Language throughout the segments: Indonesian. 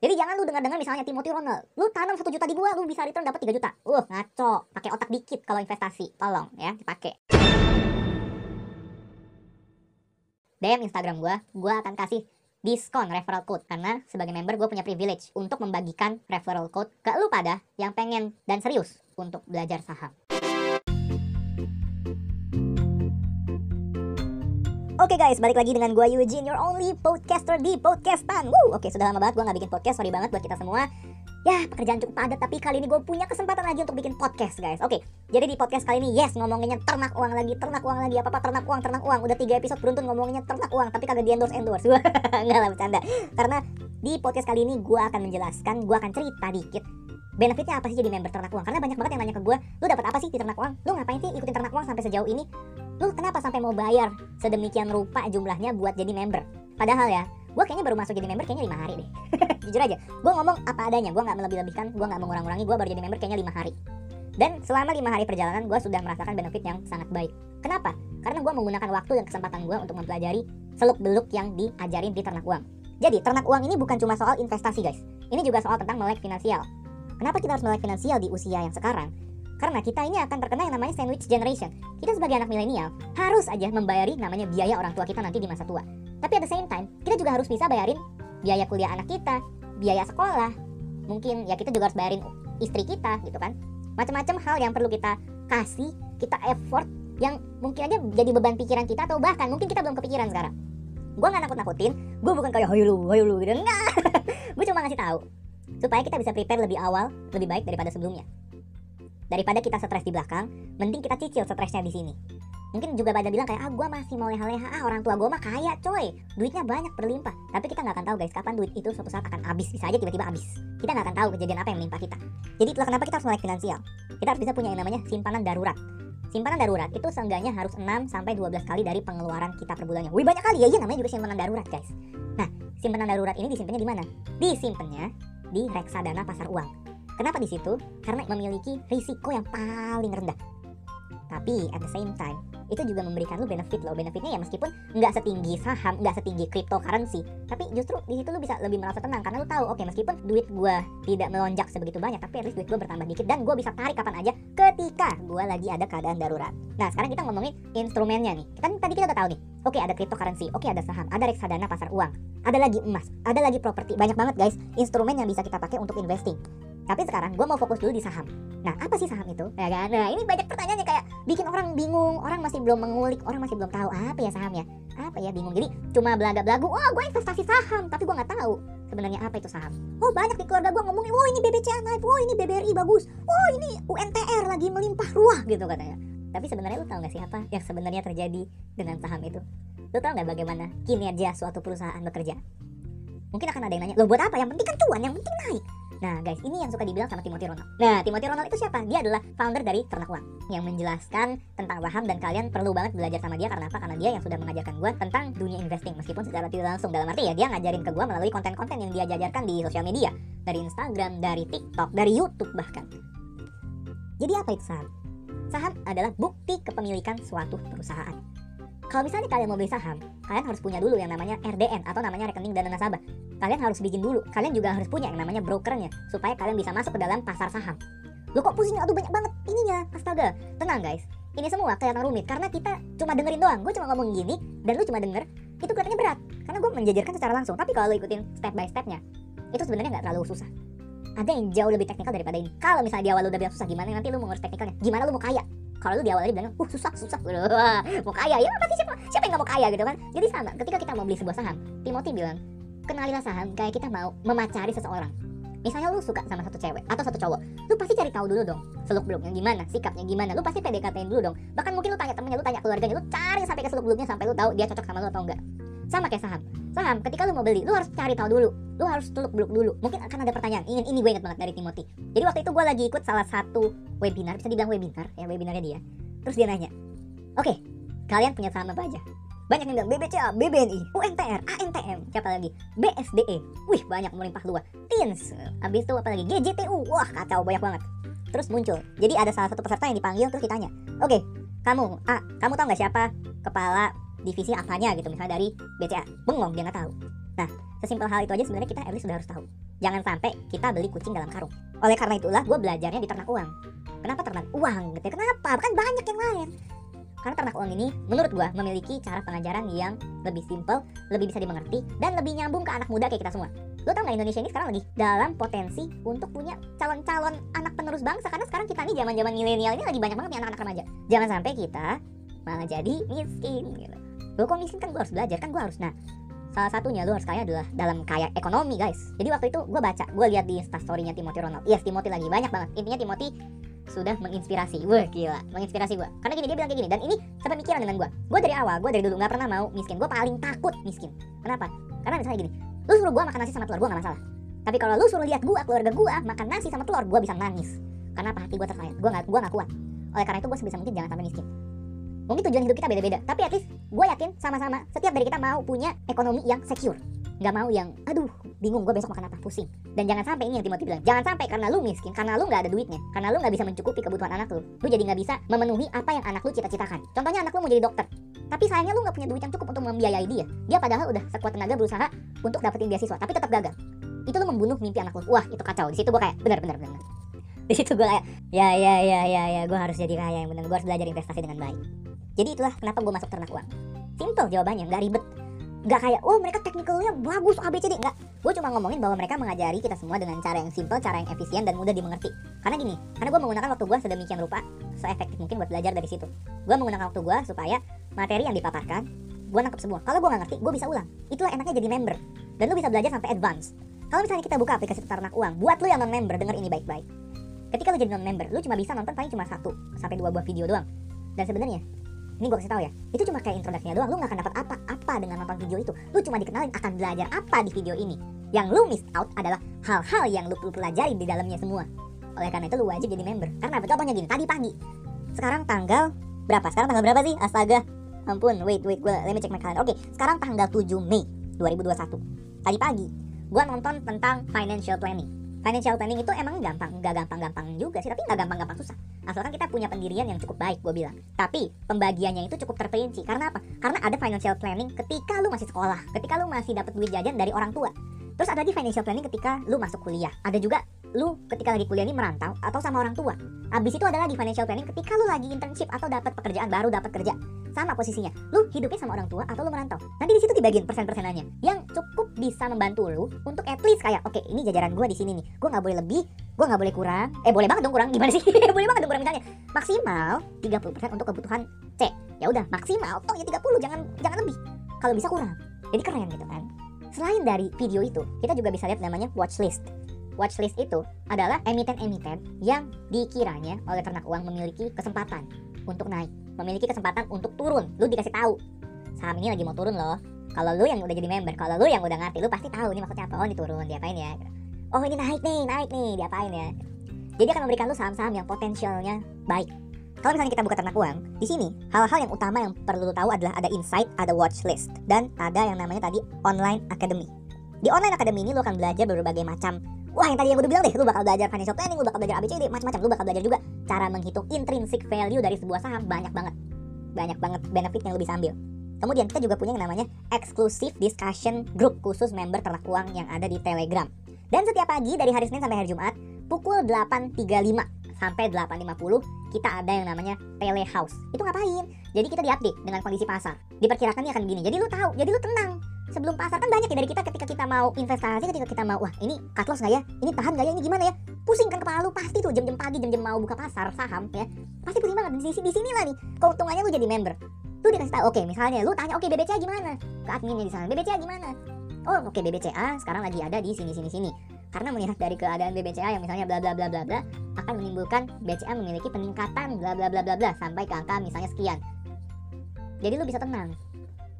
Jadi jangan lu dengar-dengar misalnya Timothy Ronald, lu tanam satu juta di gua, lu bisa return dapat 3 juta. Uh, ngaco. Pakai otak dikit kalau investasi. Tolong ya, dipakai. DM Instagram gua, gua akan kasih diskon referral code karena sebagai member gue punya privilege untuk membagikan referral code ke lu pada yang pengen dan serius untuk belajar saham. Oke okay guys, balik lagi dengan gue Eugene, your only podcaster di podcastan. Woo, oke okay, sudah lama banget gue nggak bikin podcast, sorry banget buat kita semua. Ya, pekerjaan cukup padat, tapi kali ini gue punya kesempatan lagi untuk bikin podcast guys. Oke, okay, jadi di podcast kali ini, yes, ngomonginnya ternak uang lagi, ternak uang lagi, apa-apa ternak uang, ternak uang. Udah tiga episode beruntun ngomonginnya ternak uang, tapi kagak di endorse endorse. Enggak lah bercanda. Karena di podcast kali ini gue akan menjelaskan, gue akan cerita dikit benefitnya apa sih jadi member ternak uang karena banyak banget yang nanya ke gue lu dapat apa sih di ternak uang lu ngapain sih ikutin ternak uang sampai sejauh ini lu kenapa sampai mau bayar sedemikian rupa jumlahnya buat jadi member? Padahal ya gue kayaknya baru masuk jadi member kayaknya lima hari deh. Jujur aja gue ngomong apa adanya gue nggak melebih-lebihkan gue nggak mengurang-urangi gue baru jadi member kayaknya lima hari. Dan selama lima hari perjalanan gue sudah merasakan benefit yang sangat baik. Kenapa? Karena gue menggunakan waktu dan kesempatan gue untuk mempelajari seluk beluk yang diajarin di ternak uang. Jadi ternak uang ini bukan cuma soal investasi guys. Ini juga soal tentang melek finansial. Kenapa kita harus melek finansial di usia yang sekarang? Karena kita ini akan terkena yang namanya sandwich generation. Kita sebagai anak milenial harus aja membayari namanya biaya orang tua kita nanti di masa tua. Tapi at the same time, kita juga harus bisa bayarin biaya kuliah anak kita, biaya sekolah. Mungkin ya kita juga harus bayarin istri kita gitu kan. Macam-macam hal yang perlu kita kasih, kita effort yang mungkin aja jadi beban pikiran kita atau bahkan mungkin kita belum kepikiran sekarang. Gue gak nakut-nakutin, gue bukan kayak hayu lu, hayu lu gitu, enggak. gue cuma ngasih tahu supaya kita bisa prepare lebih awal, lebih baik daripada sebelumnya. Daripada kita stres di belakang, mending kita cicil stresnya di sini. Mungkin juga pada bilang kayak, ah gue masih mau leha-leha, ah orang tua gue mah kaya coy, duitnya banyak berlimpah. Tapi kita nggak akan tahu guys, kapan duit itu suatu saat akan habis, bisa aja tiba-tiba habis. Kita nggak akan tahu kejadian apa yang menimpa kita. Jadi itulah kenapa kita harus melek finansial. Kita harus bisa punya yang namanya simpanan darurat. Simpanan darurat itu seenggaknya harus 6 sampai 12 kali dari pengeluaran kita per bulannya. Wih banyak kali ya, iya namanya juga simpanan darurat guys. Nah, simpanan darurat ini disimpannya di mana? Disimpannya di reksadana pasar uang. Kenapa di situ? Karena memiliki risiko yang paling rendah. Tapi at the same time, itu juga memberikan lu benefit loh. Benefitnya ya meskipun nggak setinggi saham, nggak setinggi cryptocurrency, tapi justru di situ lu bisa lebih merasa tenang karena lu tahu, oke okay, meskipun duit gua tidak melonjak sebegitu banyak, tapi at least duit gua bertambah dikit dan gua bisa tarik kapan aja ketika gua lagi ada keadaan darurat. Nah sekarang kita ngomongin instrumennya nih. Kan tadi kita udah tahu nih, oke okay, ada cryptocurrency, oke okay, ada saham, ada reksadana pasar uang, ada lagi emas, ada lagi properti, banyak banget guys instrumen yang bisa kita pakai untuk investing. Tapi sekarang gue mau fokus dulu di saham. Nah, apa sih saham itu? Ya kan? Nah, ini banyak pertanyaannya kayak bikin orang bingung, orang masih belum mengulik, orang masih belum tahu apa ya saham ya. Apa ya bingung. Jadi cuma belaga-belagu, "Oh, gue investasi saham," tapi gue nggak tahu sebenarnya apa itu saham. Oh, banyak di keluarga gue ngomongin, "Oh, ini BBCA naik, oh, ini BBRI bagus. Oh, ini UNTR lagi melimpah ruah," gitu katanya. Tapi sebenarnya lu tahu gak sih apa yang sebenarnya terjadi dengan saham itu? Lu tahu nggak bagaimana kinerja suatu perusahaan bekerja? Mungkin akan ada yang nanya, lo buat apa? Yang penting kan cuan, yang penting naik. Nah guys, ini yang suka dibilang sama Timothy Ronald. Nah, Timothy Ronald itu siapa? Dia adalah founder dari Ternak Uang yang menjelaskan tentang saham dan kalian perlu banget belajar sama dia karena apa? Karena dia yang sudah mengajarkan gue tentang dunia investing meskipun secara tidak langsung dalam arti ya dia ngajarin ke gue melalui konten-konten yang dia jajarkan di sosial media dari Instagram, dari TikTok, dari YouTube bahkan. Jadi apa itu saham? Saham adalah bukti kepemilikan suatu perusahaan. Kalau misalnya kalian mau beli saham, kalian harus punya dulu yang namanya RDN atau namanya rekening dana nasabah. Kalian harus bikin dulu. Kalian juga harus punya yang namanya brokernya supaya kalian bisa masuk ke dalam pasar saham. Lo kok pusing? Aduh banyak banget ininya. Astaga. Tenang guys. Ini semua kelihatan rumit karena kita cuma dengerin doang. Gue cuma ngomong gini dan lu cuma denger. Itu kelihatannya berat karena gue menjajarkan secara langsung. Tapi kalau lo ikutin step by stepnya, itu sebenarnya nggak terlalu susah. Ada yang jauh lebih teknikal daripada ini. Kalau misalnya di awal lu udah bilang susah, gimana nanti lu mau ngurus teknikalnya? Gimana lu mau kaya? Kalau lu di awal bilang uh susah susah. Wah, mau kaya ya pasti siapa siapa yang gak mau kaya gitu kan? Jadi sama ketika kita mau beli sebuah saham Timothy bilang kenalilah saham kayak kita mau memacari seseorang. Misalnya lu suka sama satu cewek atau satu cowok lu pasti cari tahu dulu dong seluk beluknya gimana sikapnya gimana. Lu pasti PDKT dulu dong. Bahkan mungkin lu tanya temennya lu tanya keluarganya lu cari sampai ke seluk beluknya sampai lu tahu dia cocok sama lu atau enggak sama kayak saham. Saham ketika lu mau beli lu harus cari tahu dulu. Lu harus teluk beluk dulu. Mungkin akan ada pertanyaan. Ingin ini gue inget banget dari Timothy. Jadi waktu itu gue lagi ikut salah satu webinar bisa dibilang webinar ya webinarnya dia. Terus dia nanya oke okay, kalian punya saham apa aja? Banyak yang bilang BBCA, BBNI, UNTR, ANTM, siapa lagi? BSDE, wih banyak melimpah luas. TINS, habis itu apa lagi? GJTU, wah kacau banyak banget. Terus muncul, jadi ada salah satu peserta yang dipanggil terus ditanya, oke, okay, kamu, A, kamu tahu nggak siapa kepala divisi apanya gitu misalnya dari BCA bengong dia nggak tahu nah sesimpel hal itu aja sebenarnya kita at least sudah harus tahu jangan sampai kita beli kucing dalam karung. Oleh karena itulah gue belajarnya di ternak uang. Kenapa ternak uang gitu? ya? Kenapa? Kan banyak yang lain. Karena ternak uang ini menurut gue memiliki cara pengajaran yang lebih simple, lebih bisa dimengerti, dan lebih nyambung ke anak muda kayak kita semua. Lo tau gak Indonesia ini sekarang lagi dalam potensi untuk punya calon-calon anak penerus bangsa karena sekarang kita nih zaman-zaman milenial ini lagi banyak banget nih anak-anak remaja. Jangan sampai kita malah jadi miskin gitu. Lo kok miskin? Kan gue harus belajar kan gue harus nah salah satunya lo harus kaya adalah dalam kaya ekonomi guys. Jadi waktu itu gue baca, gue lihat di instastorynya Timothy Ronald. Yes Timothy lagi banyak banget. Intinya Timothy sudah menginspirasi Wah gila, menginspirasi gue Karena gini, dia bilang kayak gini Dan ini sepemikiran dengan gue Gue dari awal, gue dari dulu gak pernah mau miskin. Gue paling takut miskin. Kenapa? Karena misalnya gini Lu suruh gue makan nasi sama telur, gue gak masalah. Tapi kalau lu suruh lihat gue, keluarga gue Makan nasi sama telur, gue bisa nangis. Karena apa? Hati gue tersayat. Gue gak, gue gak kuat. Oleh karena itu gue sebisa mungkin jangan sampai miskin Mungkin tujuan hidup kita beda-beda Tapi at least gue yakin sama-sama Setiap dari kita mau punya ekonomi yang secure. Gak mau yang, aduh bingung gue besok makan apa, pusing. Dan jangan sampai ini yang Timothy bilang Jangan sampai karena lu miskin, karena lu gak ada duitnya Karena lu gak bisa mencukupi kebutuhan anak lu Lu jadi gak bisa memenuhi apa yang anak lu cita-citakan. Contohnya anak lu mau jadi dokter Tapi sayangnya lu gak punya duit yang cukup untuk membiayai dia. Dia padahal udah sekuat tenaga berusaha untuk dapetin beasiswa Tapi tetap gagal. Itu lu membunuh mimpi anak lu. Wah itu kacau, di situ gue kayak bener bener bener. Di situ gue kayak ya ya ya ya ya gue harus jadi kaya yang benar gue harus belajar investasi dengan baik jadi itulah kenapa gue masuk ternak uang. Simple jawabannya nggak ribet. Nggak kayak oh mereka teknikalnya bagus ABCD nggak. Gue cuma ngomongin bahwa mereka mengajari kita semua dengan cara yang simple cara yang efisien dan mudah dimengerti. Karena gini karena gue menggunakan waktu gue sedemikian rupa seefektif mungkin buat belajar dari situ. Gue menggunakan waktu gue supaya materi yang dipaparkan gue nangkep semua. Kalau gue nggak ngerti gue bisa ulang. Itulah enaknya jadi member. Dan lu bisa belajar sampai advance. Kalau misalnya kita buka aplikasi ternak uang buat lu yang non member denger ini baik-baik. Ketika lu jadi non member lu cuma bisa nonton paling cuma satu sampai dua buah video doang. Dan sebenarnya ini gue kasih tahu ya itu cuma kayak introduksinya doang. Lu gak akan dapat apa-apa dengan nonton video itu. Lu cuma dikenalin akan belajar apa di video ini. Yang lu miss out adalah hal-hal yang lu perlu pelajari di dalamnya semua. Oleh karena itu lu wajib jadi member. Karena apa? Contohnya gini tadi pagi. Sekarang tanggal berapa? Sekarang tanggal berapa sih? Astaga. Ampun wait wait gue let me check my calendar. Oke sekarang tanggal 7 Mei 2021 tadi pagi gue nonton tentang financial planning financial planning itu emang gampang nggak gampang-gampang juga sih tapi nggak gampang-gampang susah. Asalkan kita punya pendirian yang cukup baik gue bilang. Tapi pembagiannya itu cukup terperinci. Karena apa? Karena ada financial planning ketika lu masih sekolah ketika lu masih dapat duit jajan dari orang tua. Terus ada di financial planning ketika lu masuk kuliah. Ada juga lu ketika lagi kuliah ini merantau atau sama orang tua. Abis itu adalah di financial planning ketika lu lagi internship atau dapat pekerjaan baru dapat kerja. Sama posisinya. Lu hidupnya sama orang tua atau lu merantau. Nanti di situ dibagiin persen-persenannya yang cukup bisa membantu lu untuk at least kayak oke, okay, ini jajaran gua di sini nih. Gua nggak boleh lebih, gua nggak boleh kurang. Eh boleh banget dong kurang gimana sih? boleh banget dong kurang misalnya. Maksimal 30% untuk kebutuhan C. Ya udah, maksimal toh ya 30, jangan jangan lebih. Kalau bisa kurang. Jadi keren gitu kan. Selain dari video itu, kita juga bisa lihat namanya watchlist watchlist itu adalah emiten-emiten yang dikiranya oleh ternak uang memiliki kesempatan untuk naik, memiliki kesempatan untuk turun. Lu dikasih tahu, saham ini lagi mau turun loh. Kalau lu yang udah jadi member, kalau lu yang udah ngerti, lu pasti tahu ini maksudnya apa. Oh, ini turun, diapain ya? Oh, ini naik nih, naik nih, diapain ya? Jadi akan memberikan lu saham-saham yang potensialnya baik. Kalau misalnya kita buka ternak uang, di sini hal-hal yang utama yang perlu lu tahu adalah ada insight, ada watchlist, dan ada yang namanya tadi online academy. Di online academy ini lu akan belajar berbagai macam Wah yang tadi yang gue udah bilang deh, lu bakal belajar financial planning, lu bakal belajar ABCD, macam-macam. Lu bakal belajar juga cara menghitung intrinsic value dari sebuah saham banyak banget. Banyak banget benefit yang lu bisa ambil. Kemudian kita juga punya yang namanya exclusive discussion group khusus member ternak uang yang ada di Telegram. Dan setiap pagi dari hari Senin sampai hari Jumat pukul 8.35 sampai 8.50 kita ada yang namanya telehouse. Itu ngapain? Jadi kita diupdate dengan kondisi pasar. Diperkirakan ini akan gini. Jadi lu tahu, jadi lu tenang sebelum pasar kan banyak ya dari kita ketika kita mau investasi ketika kita mau wah ini cut loss nggak ya? Ini tahan nggak ya? Ini gimana ya? Pusing kan kepala lu pasti tuh jam-jam pagi jam-jam mau buka pasar saham ya. Pasti pusing banget. Di sini di sini lah nih keuntungannya lu jadi member. Lu dikasih tahu oke okay, misalnya lu tanya oke okay, BBCA gimana? Ke adminnya di sana BBCA gimana? Oh oke okay, BBCA sekarang lagi ada di sini sini sini. Karena melihat dari keadaan BBCA yang misalnya bla bla bla bla bla akan menimbulkan BCA memiliki peningkatan bla bla bla bla bla sampai ke angka misalnya sekian. Jadi lu bisa tenang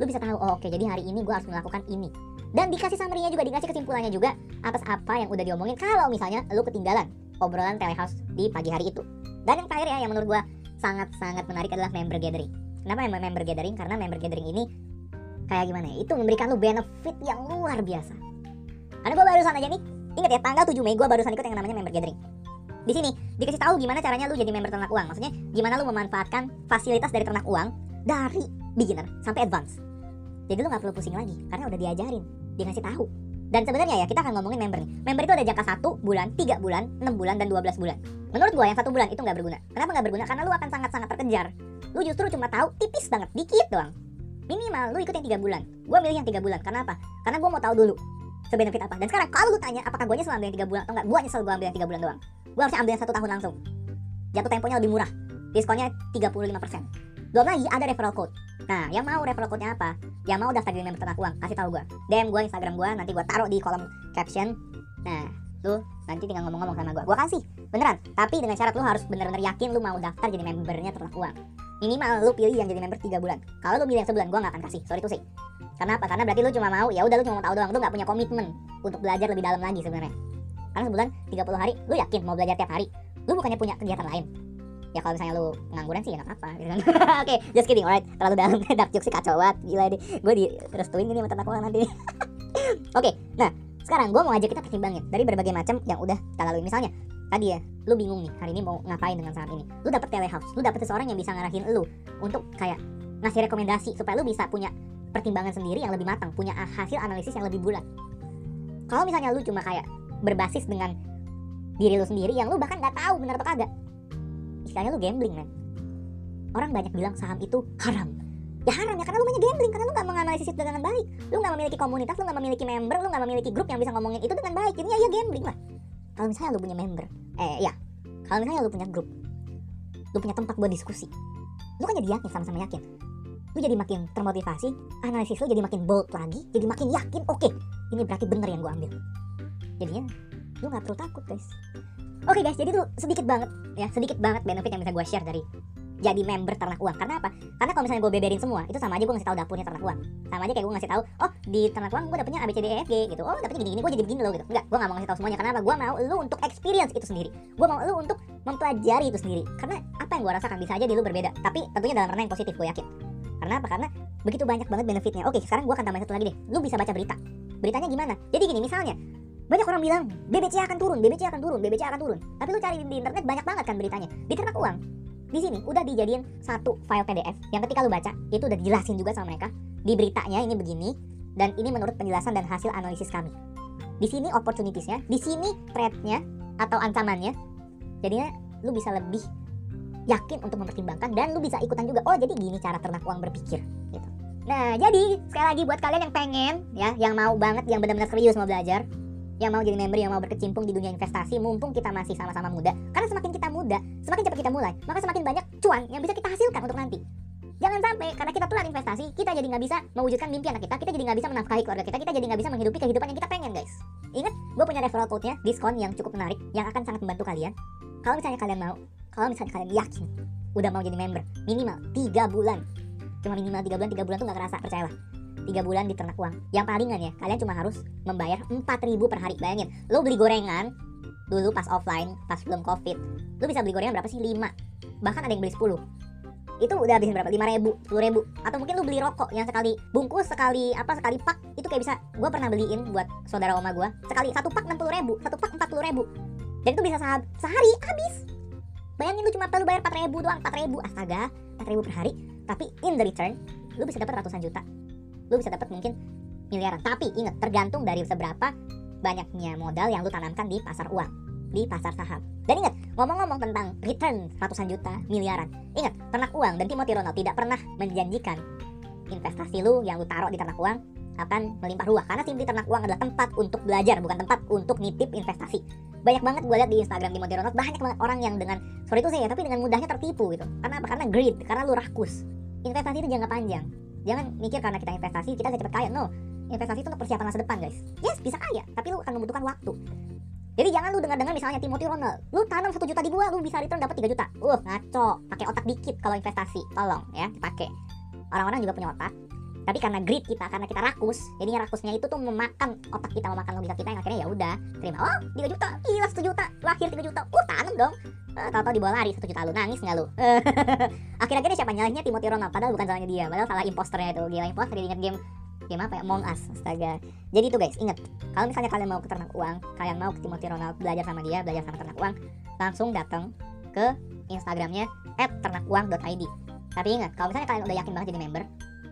lu bisa tahu oh oke okay, jadi hari ini gue harus melakukan ini. Dan dikasih summary-nya juga dikasih kesimpulannya juga atas apa yang udah diomongin. Kalau misalnya lu ketinggalan obrolan telehouse di pagi hari itu. Dan yang terakhir ya yang menurut gue sangat-sangat menarik adalah member gathering. Kenapa member gathering? Karena member gathering ini kayak gimana ya? Itu memberikan lu benefit yang luar biasa. Karena gue barusan aja nih ingat ya tanggal 7 Mei gue barusan ikut yang namanya member gathering. Di sini dikasih tahu gimana caranya lu jadi member ternak uang. Maksudnya gimana lu memanfaatkan fasilitas dari ternak uang dari beginner sampai advance jadi lu nggak perlu pusing lagi karena udah diajarin, dikasih tahu. Dan sebenarnya ya kita akan ngomongin member nih. Member itu ada jangka 1 bulan, 3 bulan, 6 bulan, dan 12 bulan. Menurut gua yang satu bulan itu nggak berguna. Kenapa nggak berguna? Karena lu akan sangat-sangat terkejar. Lu justru cuma tahu tipis banget, dikit doang. Minimal lu ikut yang 3 bulan. Gua milih yang 3 bulan. Kenapa? Karena gua mau tahu dulu sebenefit apa. Dan sekarang kalau lu tanya apakah gua nyesel ambil yang 3 bulan atau enggak, gua nyesel gua ambil yang 3 bulan doang. Gua harusnya ambil yang 1 tahun langsung. Jatuh temponya lebih murah. Diskonnya 35%. Belum lagi ada referral code. Nah, yang mau referral code-nya apa? Yang mau daftar jadi member ternak uang, kasih tahu gua. DM gua Instagram gua, nanti gua taruh di kolom caption. Nah, lu nanti tinggal ngomong-ngomong sama gua. Gua kasih. Beneran. Tapi dengan syarat lu harus bener-bener yakin lu mau daftar jadi membernya ternak uang. Minimal lu pilih yang jadi member 3 bulan. Kalau lu pilih yang sebulan, gua nggak akan kasih. Sorry tuh sih. Karena apa? Karena berarti lu cuma mau, ya udah lu cuma mau tahu doang. Lu nggak punya komitmen untuk belajar lebih dalam lagi sebenarnya. Karena sebulan 30 hari, lu yakin mau belajar tiap hari? Lu bukannya punya kegiatan lain? Ya kalau misalnya lu pengangguran sih ya nggak apa gitu kan. Oke okay, just kidding alright. Terlalu dalam dark joke sih kacau banget. Gila deh gue di restuin ini sama ternak nanti. Oke okay, nah sekarang gue mau ajak kita pertimbangin dari berbagai macam yang udah kita lalui. Misalnya tadi ya lu bingung nih hari ini mau ngapain dengan saat ini. Lu dapet telehouse lu dapet seseorang yang bisa ngarahin lu untuk kayak ngasih rekomendasi supaya lu bisa punya pertimbangan sendiri yang lebih matang punya hasil analisis yang lebih bulat. Kalau misalnya lu cuma kayak berbasis dengan diri lu sendiri yang lu bahkan nggak tahu benar atau kagak istilahnya lu gambling men. Orang banyak bilang saham itu haram. Ya haram ya karena lu banyak gambling karena lu gak menganalisis itu dengan baik. Lu gak memiliki komunitas lu gak memiliki member lu gak memiliki grup yang bisa ngomongin itu dengan baik. Ini ya, gambling lah kalau misalnya lu punya member eh ya. Kalau misalnya lu punya grup lu punya tempat buat diskusi lu kan jadi yakin sama-sama yakin. Lu jadi makin termotivasi analisis lu jadi makin bold lagi jadi makin yakin. Oke okay, ini berarti bener yang gue ambil. Jadinya lu gak perlu takut guys Oke okay guys, jadi tuh sedikit banget ya, sedikit banget benefit yang bisa gue share dari jadi member ternak uang. Karena apa? Karena kalau misalnya gue beberin semua, itu sama aja gue ngasih tahu dapurnya ternak uang. Sama aja kayak gue ngasih tahu, oh di ternak uang gue dapetnya ABCD EFG gitu. Oh dapetnya gini-gini, gue jadi begini loh gitu. Enggak, gue gak mau ngasih tahu semuanya. Kenapa? Gue mau lu untuk experience itu sendiri. Gue mau lu untuk mempelajari itu sendiri. Karena apa yang gue rasakan bisa aja di lu berbeda. Tapi tentunya dalam ranah yang positif, gue yakin. Karena apa? Karena begitu banyak banget benefitnya. Oke, sekarang gue akan tambahin satu lagi deh. Lu bisa baca berita. Beritanya gimana? Jadi gini, misalnya banyak orang bilang BBC akan turun, BBC akan turun, BBC akan turun. Tapi lu cari di internet banyak banget kan beritanya. Di ternak uang. Di sini udah dijadiin satu file PDF yang ketika lu baca itu udah dijelasin juga sama mereka. Di beritanya ini begini dan ini menurut penjelasan dan hasil analisis kami. Di sini opportunitiesnya, di sini threatnya atau ancamannya. Jadinya lu bisa lebih yakin untuk mempertimbangkan dan lu bisa ikutan juga. Oh jadi gini cara ternak uang berpikir gitu. Nah jadi sekali lagi buat kalian yang pengen ya, yang mau banget, yang benar-benar serius mau belajar, yang mau jadi member, yang mau berkecimpung di dunia investasi, mumpung kita masih sama-sama muda. Karena semakin kita muda, semakin cepat kita mulai, maka semakin banyak cuan yang bisa kita hasilkan untuk nanti. Jangan sampai karena kita telat investasi, kita jadi nggak bisa mewujudkan mimpi anak kita, kita jadi nggak bisa menafkahi keluarga kita, kita jadi nggak bisa menghidupi kehidupan yang kita pengen, guys. Ingat, gue punya referral code-nya, diskon yang cukup menarik, yang akan sangat membantu kalian. Kalau misalnya kalian mau, kalau misalnya kalian yakin, udah mau jadi member, minimal 3 bulan. Cuma minimal 3 bulan, 3 bulan tuh nggak kerasa, percayalah tiga bulan di ternak uang. Yang palingan ya kalian cuma harus membayar 4000 per hari. Bayangin lo beli gorengan dulu pas offline pas belum covid. Lo bisa beli gorengan berapa sih? 5 bahkan ada yang beli 10 itu udah habisin berapa? 5 ribu, 10 ribu. Atau mungkin lu beli rokok yang sekali bungkus, sekali apa, sekali pak. Itu kayak bisa, gue pernah beliin buat saudara oma gue Sekali, satu pak 60 ribu, satu pak 40 ribu. Dan itu bisa sehari habis. Bayangin lu cuma perlu bayar 4 ribu doang, 4 ribu. Astaga, 4 ribu per hari. Tapi in the return, lu bisa dapat ratusan juta lu bisa dapat mungkin miliaran. Tapi ingat, tergantung dari seberapa banyaknya modal yang lu tanamkan di pasar uang, di pasar saham. Dan ingat, ngomong-ngomong tentang return ratusan juta, miliaran. Ingat, ternak uang dan Timothy Ronald tidak pernah menjanjikan investasi lu yang lu taruh di ternak uang akan melimpah ruah karena simply ternak uang adalah tempat untuk belajar bukan tempat untuk nitip investasi banyak banget gue lihat di Instagram Timothy Ronald banyak banget orang yang dengan sorry itu saya tapi dengan mudahnya tertipu gitu karena apa karena greed karena lu rakus investasi itu jangka panjang Jangan mikir karena kita investasi kita bisa cepet kaya. No, investasi itu untuk persiapan masa depan guys. Yes, bisa kaya, tapi lu akan membutuhkan waktu. Jadi jangan lu dengar-dengar misalnya Timothy Ronald, lu tanam satu juta di gua, lu bisa return dapat 3 juta. Uh, ngaco. Pakai otak dikit kalau investasi. Tolong ya, dipakai. Orang-orang juga punya otak, tapi karena greed kita karena kita rakus jadinya rakusnya itu tuh memakan otak kita memakan logika kita yang akhirnya ya udah terima. Oh 3 juta. Gila 1 juta. Lahir 3 juta. Uh tanam dong. Uh, tahu-tahu dibawa lari 1 juta. Lu nangis nggak lu? Akhir-akhirnya siapa nyalahnya? Timothy Ronald. Padahal bukan salahnya dia. Padahal salah imposternya itu. Gila imposter dia ingat game game apa ya? Among Us. Astaga. Jadi itu guys ingat. Kalau misalnya kalian mau ke ternak uang kalian mau ke Timothy Ronald belajar sama dia belajar sama ternak uang langsung datang ke Instagramnya @ternakuang.id tapi ingat kalau misalnya kalian udah yakin banget jadi member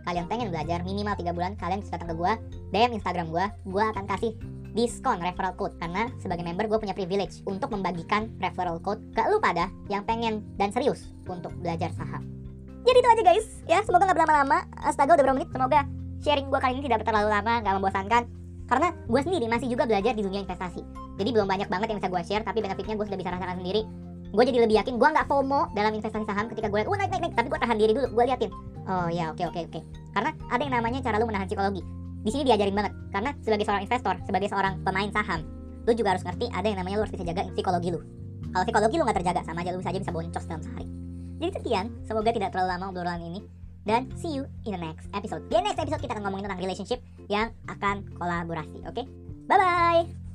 kalian pengen belajar minimal 3 bulan, kalian bisa datang ke gue, DM Instagram gue, gue akan kasih diskon referral code karena sebagai member gue punya privilege untuk membagikan referral code ke lu pada yang pengen dan serius untuk belajar saham. Jadi itu aja guys, ya semoga nggak berlama-lama. Astaga udah berapa menit? Semoga sharing gue kali ini tidak terlalu lama, nggak membosankan. Karena gue sendiri masih juga belajar di dunia investasi. Jadi belum banyak banget yang bisa gue share, tapi benefitnya gue sudah bisa rasakan sendiri. Gue jadi lebih yakin, gue nggak FOMO dalam investasi saham ketika gue lihat, oh naik naik naik, tapi gue tahan diri dulu, gue liatin. Oh ya oke oke oke. Karena ada yang namanya cara lu menahan psikologi. Di sini diajarin banget. Karena sebagai seorang investor sebagai seorang pemain saham lu juga harus ngerti ada yang namanya lu harus bisa jaga psikologi lu. Kalau psikologi lu nggak terjaga sama aja lu saja bisa boncos dalam sehari. Jadi sekian semoga tidak terlalu lama obrolan ini. Dan see you in the next episode. Di next episode kita akan ngomongin tentang relationship yang akan kolaborasi oke? Okay? bye bye